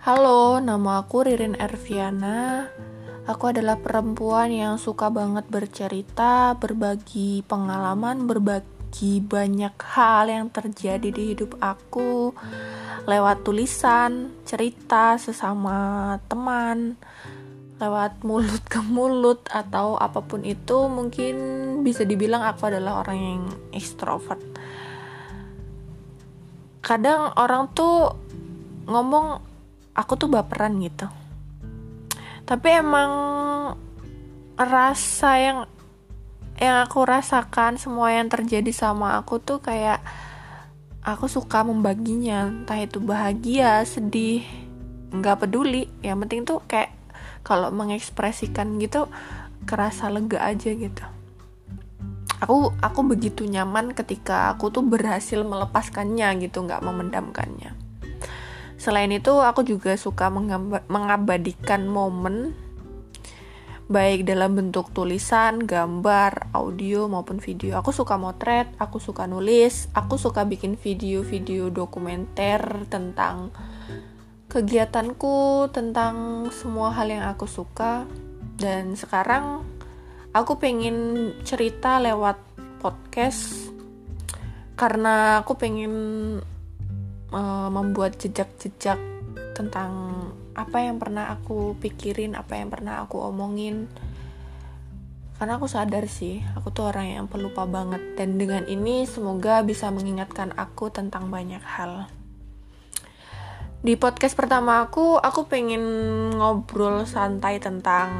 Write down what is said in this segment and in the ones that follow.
Halo, nama aku Ririn Erviana. Aku adalah perempuan yang suka banget bercerita, berbagi pengalaman, berbagi banyak hal yang terjadi di hidup aku lewat tulisan, cerita sesama teman, lewat mulut ke mulut atau apa pun itu mungkin bisa dibilang aku adalah orang yang ekstrovert. Kadang orang tuh ngomong aku tuh baperan gitu. Tapi emang rasa yang yang aku rasakan semua yang terjadi sama aku tuh kayak aku suka membaginya. Entah itu bahagia sedih nggak peduli. Yang penting tuh kayak kalau mengekspresikan gitu kerasa lega aja gitu. Aku aku begitu nyaman ketika aku tuh berhasil melepaskannya gitu nggak memendamkannya Selain itu, aku juga suka mengabadikan momen baik dalam bentuk tulisan, gambar, audio maupun video. Aku suka motret, aku suka nulis, aku suka bikin video-video dokumenter tentang kegiatanku, tentang semua hal yang aku suka. Dan sekarang aku pengen cerita lewat podcast karena aku pengen uh, membuat jejak-jejak tentang apa yang pernah aku pikirin, apa yang pernah aku omongin. Karena aku sadar sih, aku tuh orang yang pelupa banget dan dengan ini semoga bisa mengingatkan aku tentang banyak hal. Di podcast pertama aku, aku pengen ngobrol santai tentang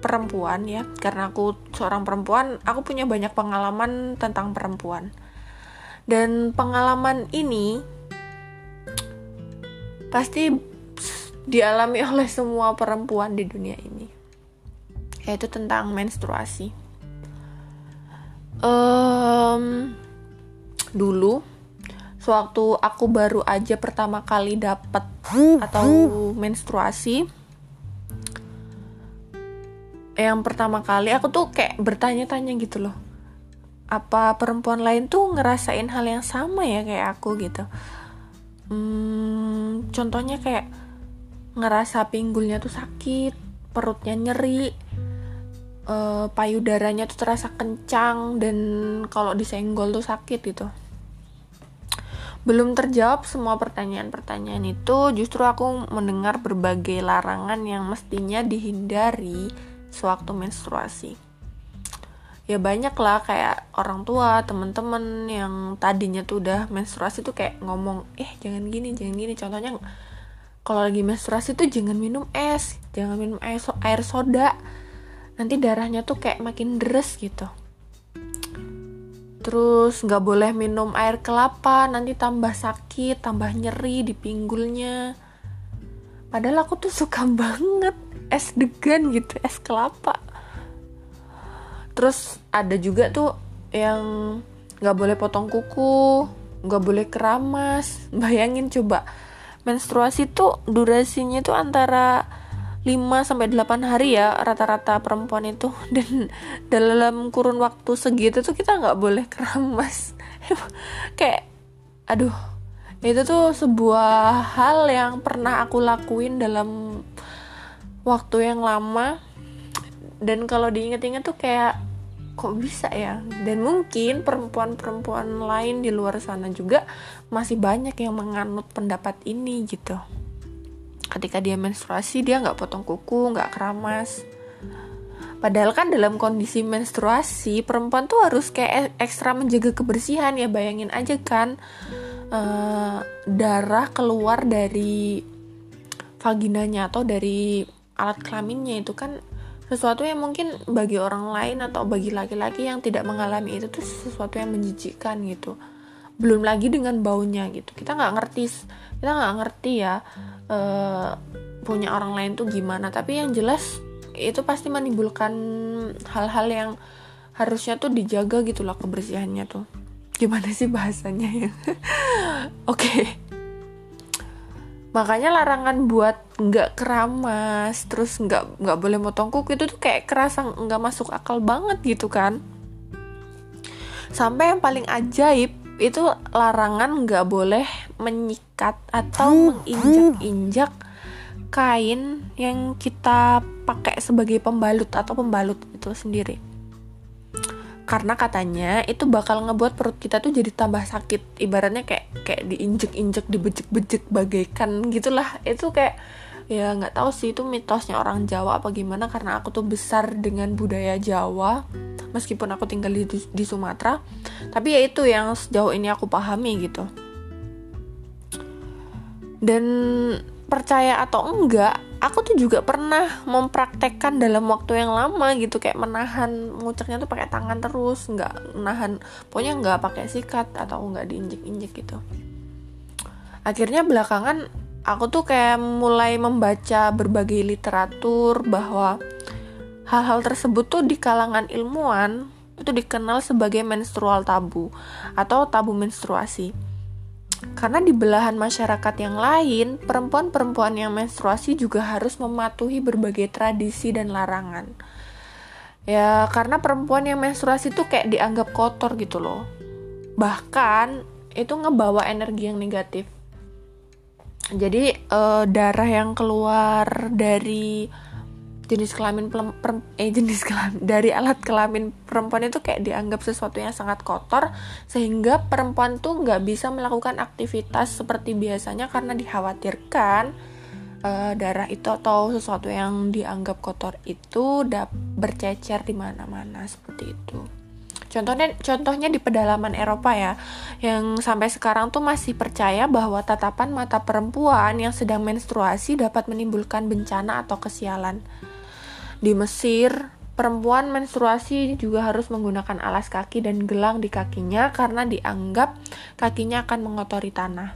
perempuan ya, karena aku seorang perempuan, aku punya banyak pengalaman tentang perempuan. Dan pengalaman ini pasti dialami oleh semua perempuan di dunia ini. Yaitu tentang menstruasi. Um, dulu sewaktu aku baru aja pertama kali dapet atau menstruasi yang pertama kali aku tuh kayak bertanya-tanya gitu loh. Apa perempuan lain tuh ngerasain hal yang sama ya kayak aku gitu? Hmm, contohnya kayak ngerasa pinggulnya tuh sakit perutnya nyeri uh, payudaranya tuh terasa kencang dan kalau disenggol tuh sakit gitu. Belum terjawab semua pertanyaan-pertanyaan itu justru aku mendengar berbagai larangan yang mestinya dihindari sewaktu menstruasi ya banyak lah kayak orang tua temen-temen yang tadinya tuh udah menstruasi tuh kayak ngomong eh jangan gini jangan gini. Contohnya kalau lagi menstruasi tuh jangan minum es jangan minum air, so air soda. Nanti darahnya tuh kayak makin deres gitu. Terus nggak boleh minum air kelapa nanti tambah sakit tambah nyeri di pinggulnya. Padahal aku tuh suka banget es degan gitu es kelapa terus ada juga tuh yang nggak boleh potong kuku nggak boleh keramas. Bayangin coba menstruasi tuh durasinya tuh antara 5 sampai 8 hari ya rata-rata perempuan itu. Dan dalam kurun waktu segitu tuh kita nggak boleh keramas. Kayak aduh itu tuh sebuah hal yang pernah aku lakuin dalam waktu yang lama dan kalau diinget-inget tuh kayak kok bisa ya? Dan mungkin perempuan-perempuan lain di luar sana juga masih banyak yang menganut pendapat ini gitu. Ketika dia menstruasi dia nggak potong kuku nggak keramas. Padahal kan dalam kondisi menstruasi perempuan tuh harus kayak ekstra menjaga kebersihan ya. Bayangin aja kan uh, darah keluar dari vaginanya atau dari alat kelaminnya itu kan sesuatu yang mungkin bagi orang lain atau bagi laki-laki yang tidak mengalami itu tuh sesuatu yang menjijikkan gitu. Belum lagi dengan baunya gitu. Kita nggak ngerti kita nggak ngerti ya uh, punya orang lain tuh gimana. Tapi yang jelas itu pasti menimbulkan hal-hal yang harusnya tuh dijaga gitu loh kebersihannya tuh. Gimana sih bahasanya ya? Oke. Okay makanya larangan buat nggak keramas terus nggak nggak boleh motong kuku itu tuh kayak kerasa nggak masuk akal banget gitu kan. Sampai yang paling ajaib itu larangan nggak boleh menyikat atau menginjak-injak kain yang kita pakai sebagai pembalut atau pembalut itu sendiri. Karena katanya itu bakal ngebuat perut kita tuh jadi tambah sakit. Ibaratnya kayak kayak diinjek-injek dibejek-bejek bagaikan gitulah. Itu kayak ya nggak tahu sih itu mitosnya orang Jawa apa gimana karena aku tuh besar dengan budaya Jawa meskipun aku tinggal di, di Sumatera. Tapi ya itu yang sejauh ini aku pahami gitu. Dan percaya atau enggak aku tuh juga pernah mempraktekkan dalam waktu yang lama gitu kayak menahan nguceknya tuh pakai tangan terus nggak menahan pokoknya nggak pakai sikat atau nggak diinjek-injek gitu. Akhirnya belakangan aku tuh kayak mulai membaca berbagai literatur bahwa hal-hal tersebut tuh di kalangan ilmuwan itu dikenal sebagai menstrual tabu atau tabu menstruasi karena di belahan masyarakat yang lain, perempuan-perempuan yang menstruasi juga harus mematuhi berbagai tradisi dan larangan. Ya, karena perempuan yang menstruasi itu kayak dianggap kotor gitu loh. Bahkan itu ngebawa energi yang negatif. Jadi uh, darah yang keluar dari jenis kelamin perem, eh jenis kelamin dari alat kelamin perempuan itu kayak dianggap sesuatu yang sangat kotor sehingga perempuan tuh nggak bisa melakukan aktivitas seperti biasanya karena dikhawatirkan uh, darah itu atau sesuatu yang dianggap kotor itu bercecer di mana-mana seperti itu. Contohnya contohnya di pedalaman Eropa ya, yang sampai sekarang tuh masih percaya bahwa tatapan mata perempuan yang sedang menstruasi dapat menimbulkan bencana atau kesialan. Di Mesir, perempuan menstruasi juga harus menggunakan alas kaki dan gelang di kakinya karena dianggap kakinya akan mengotori tanah.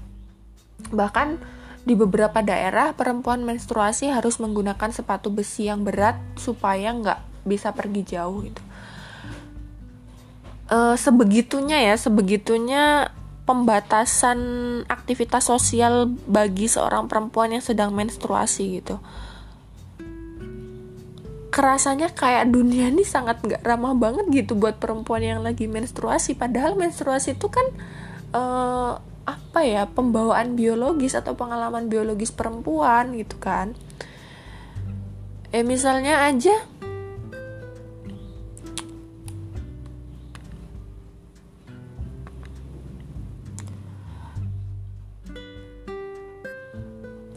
Bahkan di beberapa daerah, perempuan menstruasi harus menggunakan sepatu besi yang berat supaya nggak bisa pergi jauh gitu. E, sebegitunya ya, sebegitunya pembatasan aktivitas sosial bagi seorang perempuan yang sedang menstruasi gitu. Kerasanya kayak dunia ini sangat nggak ramah banget gitu buat perempuan yang lagi menstruasi. Padahal menstruasi itu kan uh, apa ya pembawaan biologis atau pengalaman biologis perempuan gitu kan. Eh misalnya aja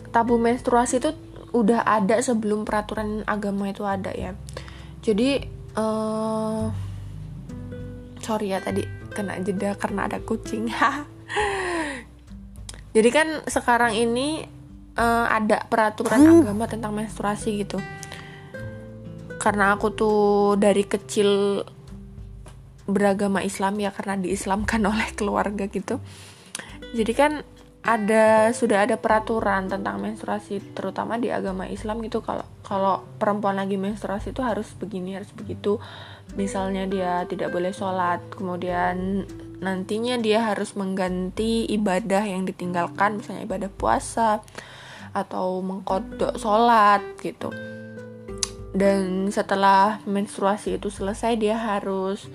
tabu menstruasi itu udah ada sebelum peraturan agama itu ada ya. Jadi uh, sorry ya tadi kena jeda karena ada kucing. Jadi kan sekarang ini uh, ada peraturan hmm. agama tentang menstruasi gitu. Karena aku tuh dari kecil beragama Islam ya karena diislamkan oleh keluarga gitu. Jadi kan ada sudah ada peraturan tentang menstruasi terutama di agama Islam gitu. Kalau kalau perempuan lagi menstruasi itu harus begini harus begitu. Misalnya dia tidak boleh sholat kemudian nantinya dia harus mengganti ibadah yang ditinggalkan misalnya ibadah puasa atau mengkodok sholat gitu. Dan setelah menstruasi itu selesai dia harus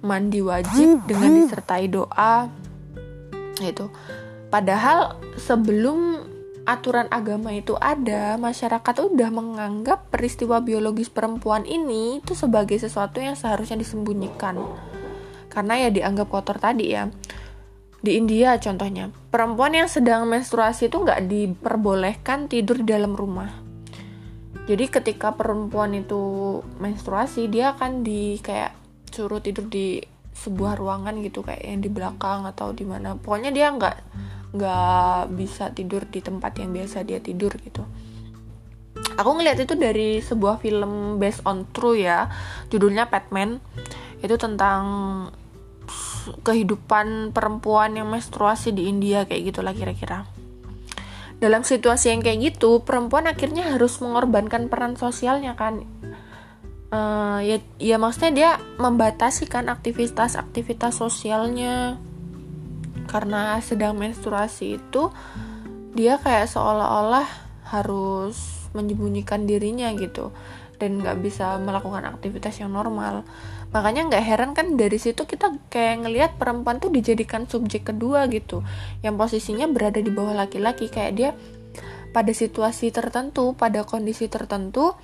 mandi wajib dengan disertai doa itu Padahal sebelum aturan agama itu ada, masyarakat udah menganggap peristiwa biologis perempuan ini itu sebagai sesuatu yang seharusnya disembunyikan. Karena ya dianggap kotor tadi ya. Di India contohnya, perempuan yang sedang menstruasi itu nggak diperbolehkan tidur di dalam rumah. Jadi ketika perempuan itu menstruasi, dia akan di kayak suruh tidur di sebuah ruangan gitu kayak yang di belakang atau di mana. Pokoknya dia nggak nggak bisa tidur di tempat yang biasa dia tidur gitu. Aku ngeliat itu dari sebuah film based on true ya judulnya Batman itu tentang kehidupan perempuan yang menstruasi di India kayak gitulah kira-kira. Dalam situasi yang kayak gitu perempuan akhirnya harus mengorbankan peran sosialnya kan. Uh, ya ya maksudnya dia membatasi kan aktivitas-aktivitas sosialnya karena sedang menstruasi itu dia kayak seolah-olah harus menyembunyikan dirinya gitu dan nggak bisa melakukan aktivitas yang normal. Makanya nggak heran kan dari situ kita kayak ngelihat perempuan tuh dijadikan subjek kedua gitu yang posisinya berada di bawah laki-laki. Kayak dia pada situasi tertentu pada kondisi tertentu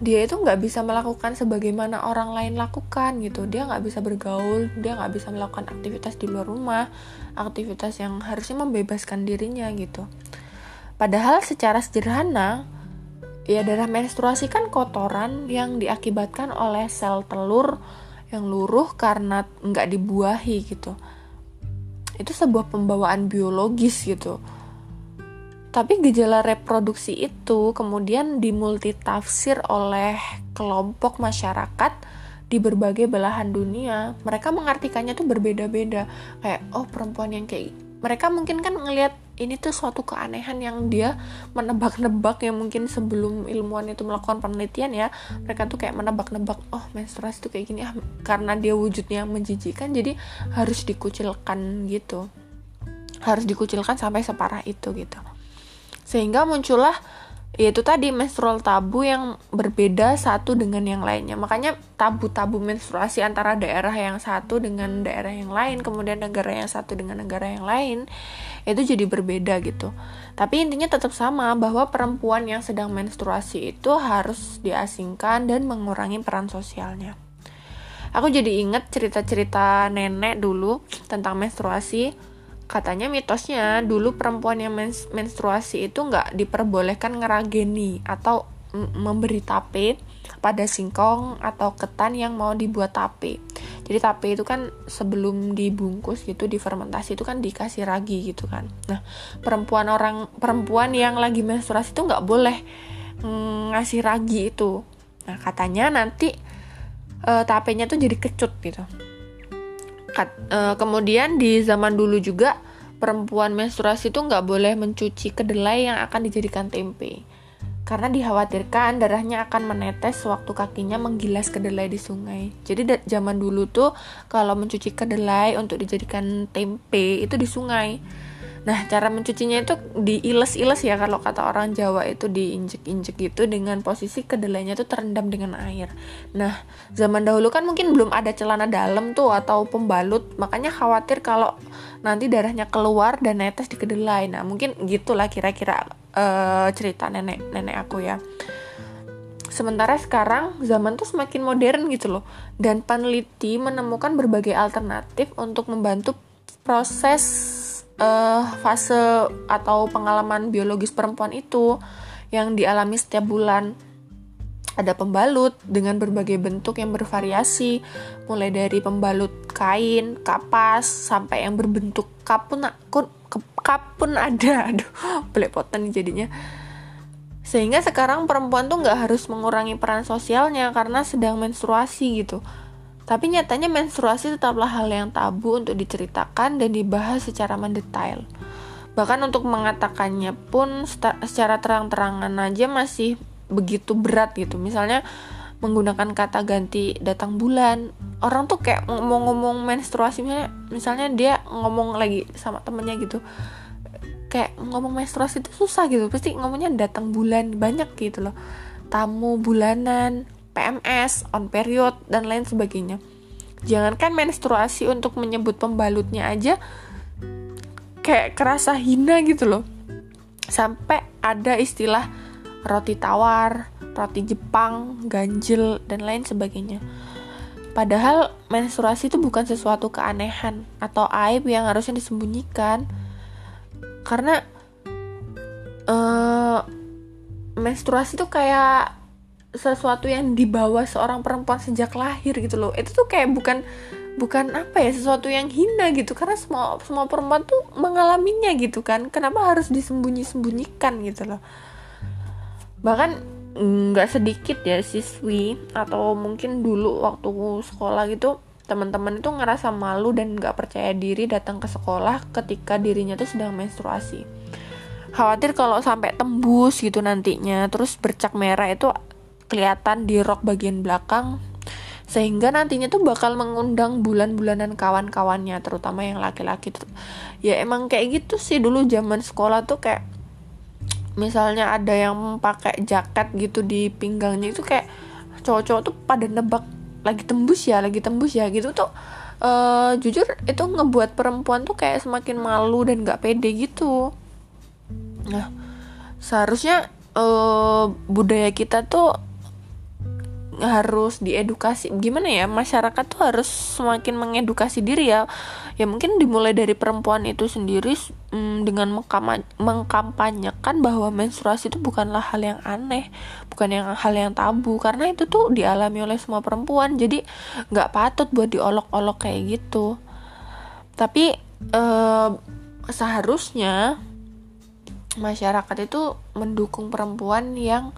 dia itu nggak bisa melakukan sebagaimana orang lain lakukan gitu. Dia nggak bisa bergaul dia nggak bisa melakukan aktivitas di luar rumah aktivitas yang harusnya membebaskan dirinya gitu. Padahal secara sederhana ya darah menstruasi kan kotoran yang diakibatkan oleh sel telur yang luruh karena nggak dibuahi gitu. Itu sebuah pembawaan biologis gitu tapi gejala reproduksi itu kemudian dimultitafsir oleh kelompok masyarakat di berbagai belahan dunia. Mereka mengartikannya tuh berbeda-beda. Kayak oh perempuan yang kayak mereka mungkin kan ngelihat ini tuh suatu keanehan yang dia menebak-nebak yang mungkin sebelum ilmuwan itu melakukan penelitian ya mereka tuh kayak menebak-nebak oh menstruasi tuh kayak gini ah karena dia wujudnya menjijikan jadi harus dikucilkan gitu harus dikucilkan sampai separah itu gitu sehingga muncullah yaitu tadi menstrual tabu yang berbeda satu dengan yang lainnya. Makanya tabu-tabu menstruasi antara daerah yang satu dengan daerah yang lain kemudian negara yang satu dengan negara yang lain itu jadi berbeda gitu. Tapi intinya tetap sama bahwa perempuan yang sedang menstruasi itu harus diasingkan dan mengurangi peran sosialnya. Aku jadi inget cerita-cerita nenek dulu tentang menstruasi katanya mitosnya dulu perempuan yang menstruasi itu nggak diperbolehkan ngerageni atau memberi tape pada singkong atau ketan yang mau dibuat tape. Jadi tape itu kan sebelum dibungkus gitu difermentasi itu kan dikasih ragi gitu kan. Nah perempuan orang perempuan yang lagi menstruasi itu nggak boleh mm, ngasih ragi itu. Nah katanya nanti uh, tapenya tuh jadi kecut gitu. Kat, uh, kemudian di zaman dulu juga perempuan menstruasi itu nggak boleh mencuci kedelai yang akan dijadikan tempe karena dikhawatirkan darahnya akan menetes sewaktu kakinya menggilas kedelai di sungai. Jadi zaman dulu tuh kalau mencuci kedelai untuk dijadikan tempe itu di sungai. Nah, cara mencucinya itu diiles-iles ya kalau kata orang Jawa itu diinjek-injek gitu dengan posisi kedelainya itu terendam dengan air. Nah, zaman dahulu kan mungkin belum ada celana dalam tuh atau pembalut, makanya khawatir kalau nanti darahnya keluar dan netes di kedelai. Nah, mungkin gitulah kira-kira uh, cerita nenek-nenek aku ya. Sementara sekarang zaman tuh semakin modern gitu loh dan peneliti menemukan berbagai alternatif untuk membantu proses uh, fase atau pengalaman biologis perempuan itu yang dialami setiap bulan. Ada pembalut dengan berbagai bentuk yang bervariasi mulai dari pembalut kain kapas sampai yang berbentuk kapun kapun ada. Aduh belepotan jadinya. Sehingga sekarang perempuan tuh nggak harus mengurangi peran sosialnya karena sedang menstruasi gitu tapi nyatanya menstruasi tetaplah hal yang tabu untuk diceritakan dan dibahas secara mendetail. Bahkan untuk mengatakannya pun secara terang-terangan aja masih begitu berat gitu. Misalnya menggunakan kata ganti datang bulan. Orang tuh kayak ngomong-ngomong menstruasi misalnya, misalnya dia ngomong lagi sama temennya gitu. Kayak ngomong menstruasi itu susah gitu. Pasti ngomongnya datang bulan banyak gitu loh. Tamu bulanan, PMS, on period, dan lain sebagainya. Jangankan menstruasi untuk menyebut pembalutnya aja kayak kerasa hina gitu loh. Sampai ada istilah roti tawar, roti Jepang, ganjil, dan lain sebagainya. Padahal menstruasi itu bukan sesuatu keanehan atau aib yang harusnya disembunyikan. Karena uh, menstruasi itu kayak sesuatu yang dibawa seorang perempuan sejak lahir gitu loh. Itu tuh kayak bukan bukan apa ya sesuatu yang hina gitu. Karena semua semua perempuan tuh mengalaminya gitu kan. Kenapa harus disembunyi-sembunyikan gitu loh? Bahkan nggak sedikit ya siswi atau mungkin dulu waktu sekolah gitu teman-teman itu ngerasa malu dan nggak percaya diri datang ke sekolah ketika dirinya tuh sedang menstruasi. Khawatir kalau sampai tembus gitu nantinya terus bercak merah itu kelihatan di rok bagian belakang sehingga nantinya tuh bakal mengundang bulan-bulanan kawan-kawannya terutama yang laki-laki ya emang kayak gitu sih dulu zaman sekolah tuh kayak misalnya ada yang pakai jaket gitu di pinggangnya itu kayak cowok-cowok tuh pada nebak lagi tembus ya lagi tembus ya gitu tuh uh, jujur itu ngebuat perempuan tuh kayak semakin malu dan gak pede gitu. Nah seharusnya uh, budaya kita tuh harus diedukasi. Gimana ya masyarakat tuh harus semakin mengedukasi diri ya. Ya mungkin dimulai dari perempuan itu sendiri mm, dengan mengkampanyekan bahwa menstruasi itu bukanlah hal yang aneh bukan yang hal yang tabu. Karena itu tuh dialami oleh semua perempuan jadi nggak patut buat diolok-olok kayak gitu. Tapi eh, seharusnya masyarakat itu mendukung perempuan yang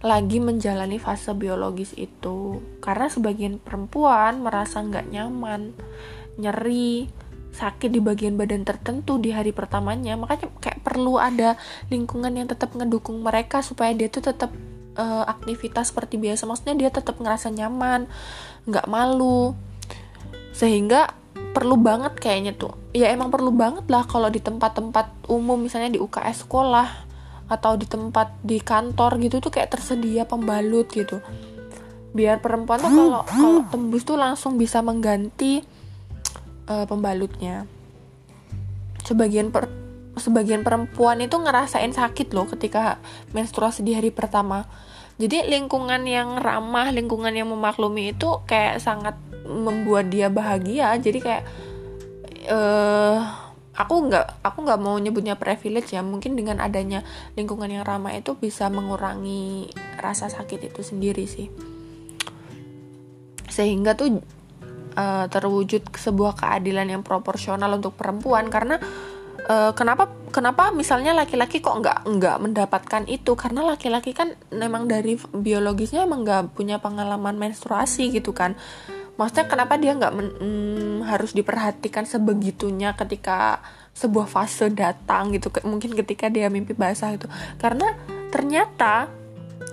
lagi menjalani fase biologis itu. Karena sebagian perempuan merasa nggak nyaman nyeri sakit di bagian badan tertentu di hari pertamanya. Makanya kayak perlu ada lingkungan yang tetap ngedukung mereka supaya dia tuh tetap uh, aktivitas seperti biasa. Maksudnya dia tetap ngerasa nyaman nggak malu. Sehingga perlu banget kayaknya tuh. Ya emang perlu banget lah kalau di tempat-tempat umum misalnya di UKS sekolah atau di tempat di kantor gitu tuh kayak tersedia pembalut gitu. Biar perempuan tuh kalau kalau tembus tuh langsung bisa mengganti uh, pembalutnya. Sebagian per sebagian perempuan itu ngerasain sakit loh ketika menstruasi di hari pertama. Jadi lingkungan yang ramah lingkungan yang memaklumi itu kayak sangat membuat dia bahagia. Jadi kayak uh, aku nggak aku nggak mau nyebutnya privilege ya. Mungkin dengan adanya lingkungan yang ramah itu bisa mengurangi rasa sakit itu sendiri sih. Sehingga tuh uh, terwujud sebuah keadilan yang proporsional untuk perempuan. Karena uh, kenapa kenapa misalnya laki-laki kok nggak nggak mendapatkan itu? Karena laki-laki kan memang dari biologisnya emang nggak punya pengalaman menstruasi gitu kan maksudnya kenapa dia nggak mm, harus diperhatikan sebegitunya ketika sebuah fase datang gitu mungkin ketika dia mimpi basah itu karena ternyata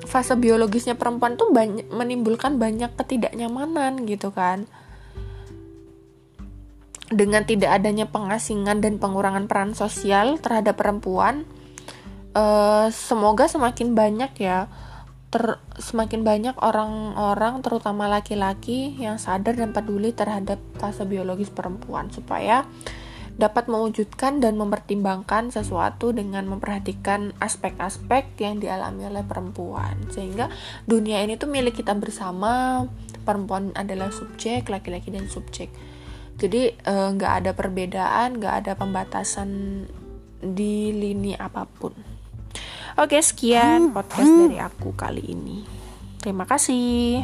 fase biologisnya perempuan tuh banyak menimbulkan banyak ketidaknyamanan gitu kan. Dengan tidak adanya pengasingan dan pengurangan peran sosial terhadap perempuan uh, semoga semakin banyak ya ter, semakin banyak orang-orang terutama laki-laki yang sadar dan peduli terhadap fase biologis perempuan supaya dapat mewujudkan dan mempertimbangkan sesuatu dengan memperhatikan aspek-aspek yang dialami oleh perempuan. Sehingga dunia ini tuh milik kita bersama perempuan adalah subjek laki-laki dan subjek. Jadi eh, nggak e, ada perbedaan nggak ada pembatasan di lini apa pun Oke, sekian ah, podcast ah. dari aku kali ini. Terima kasih.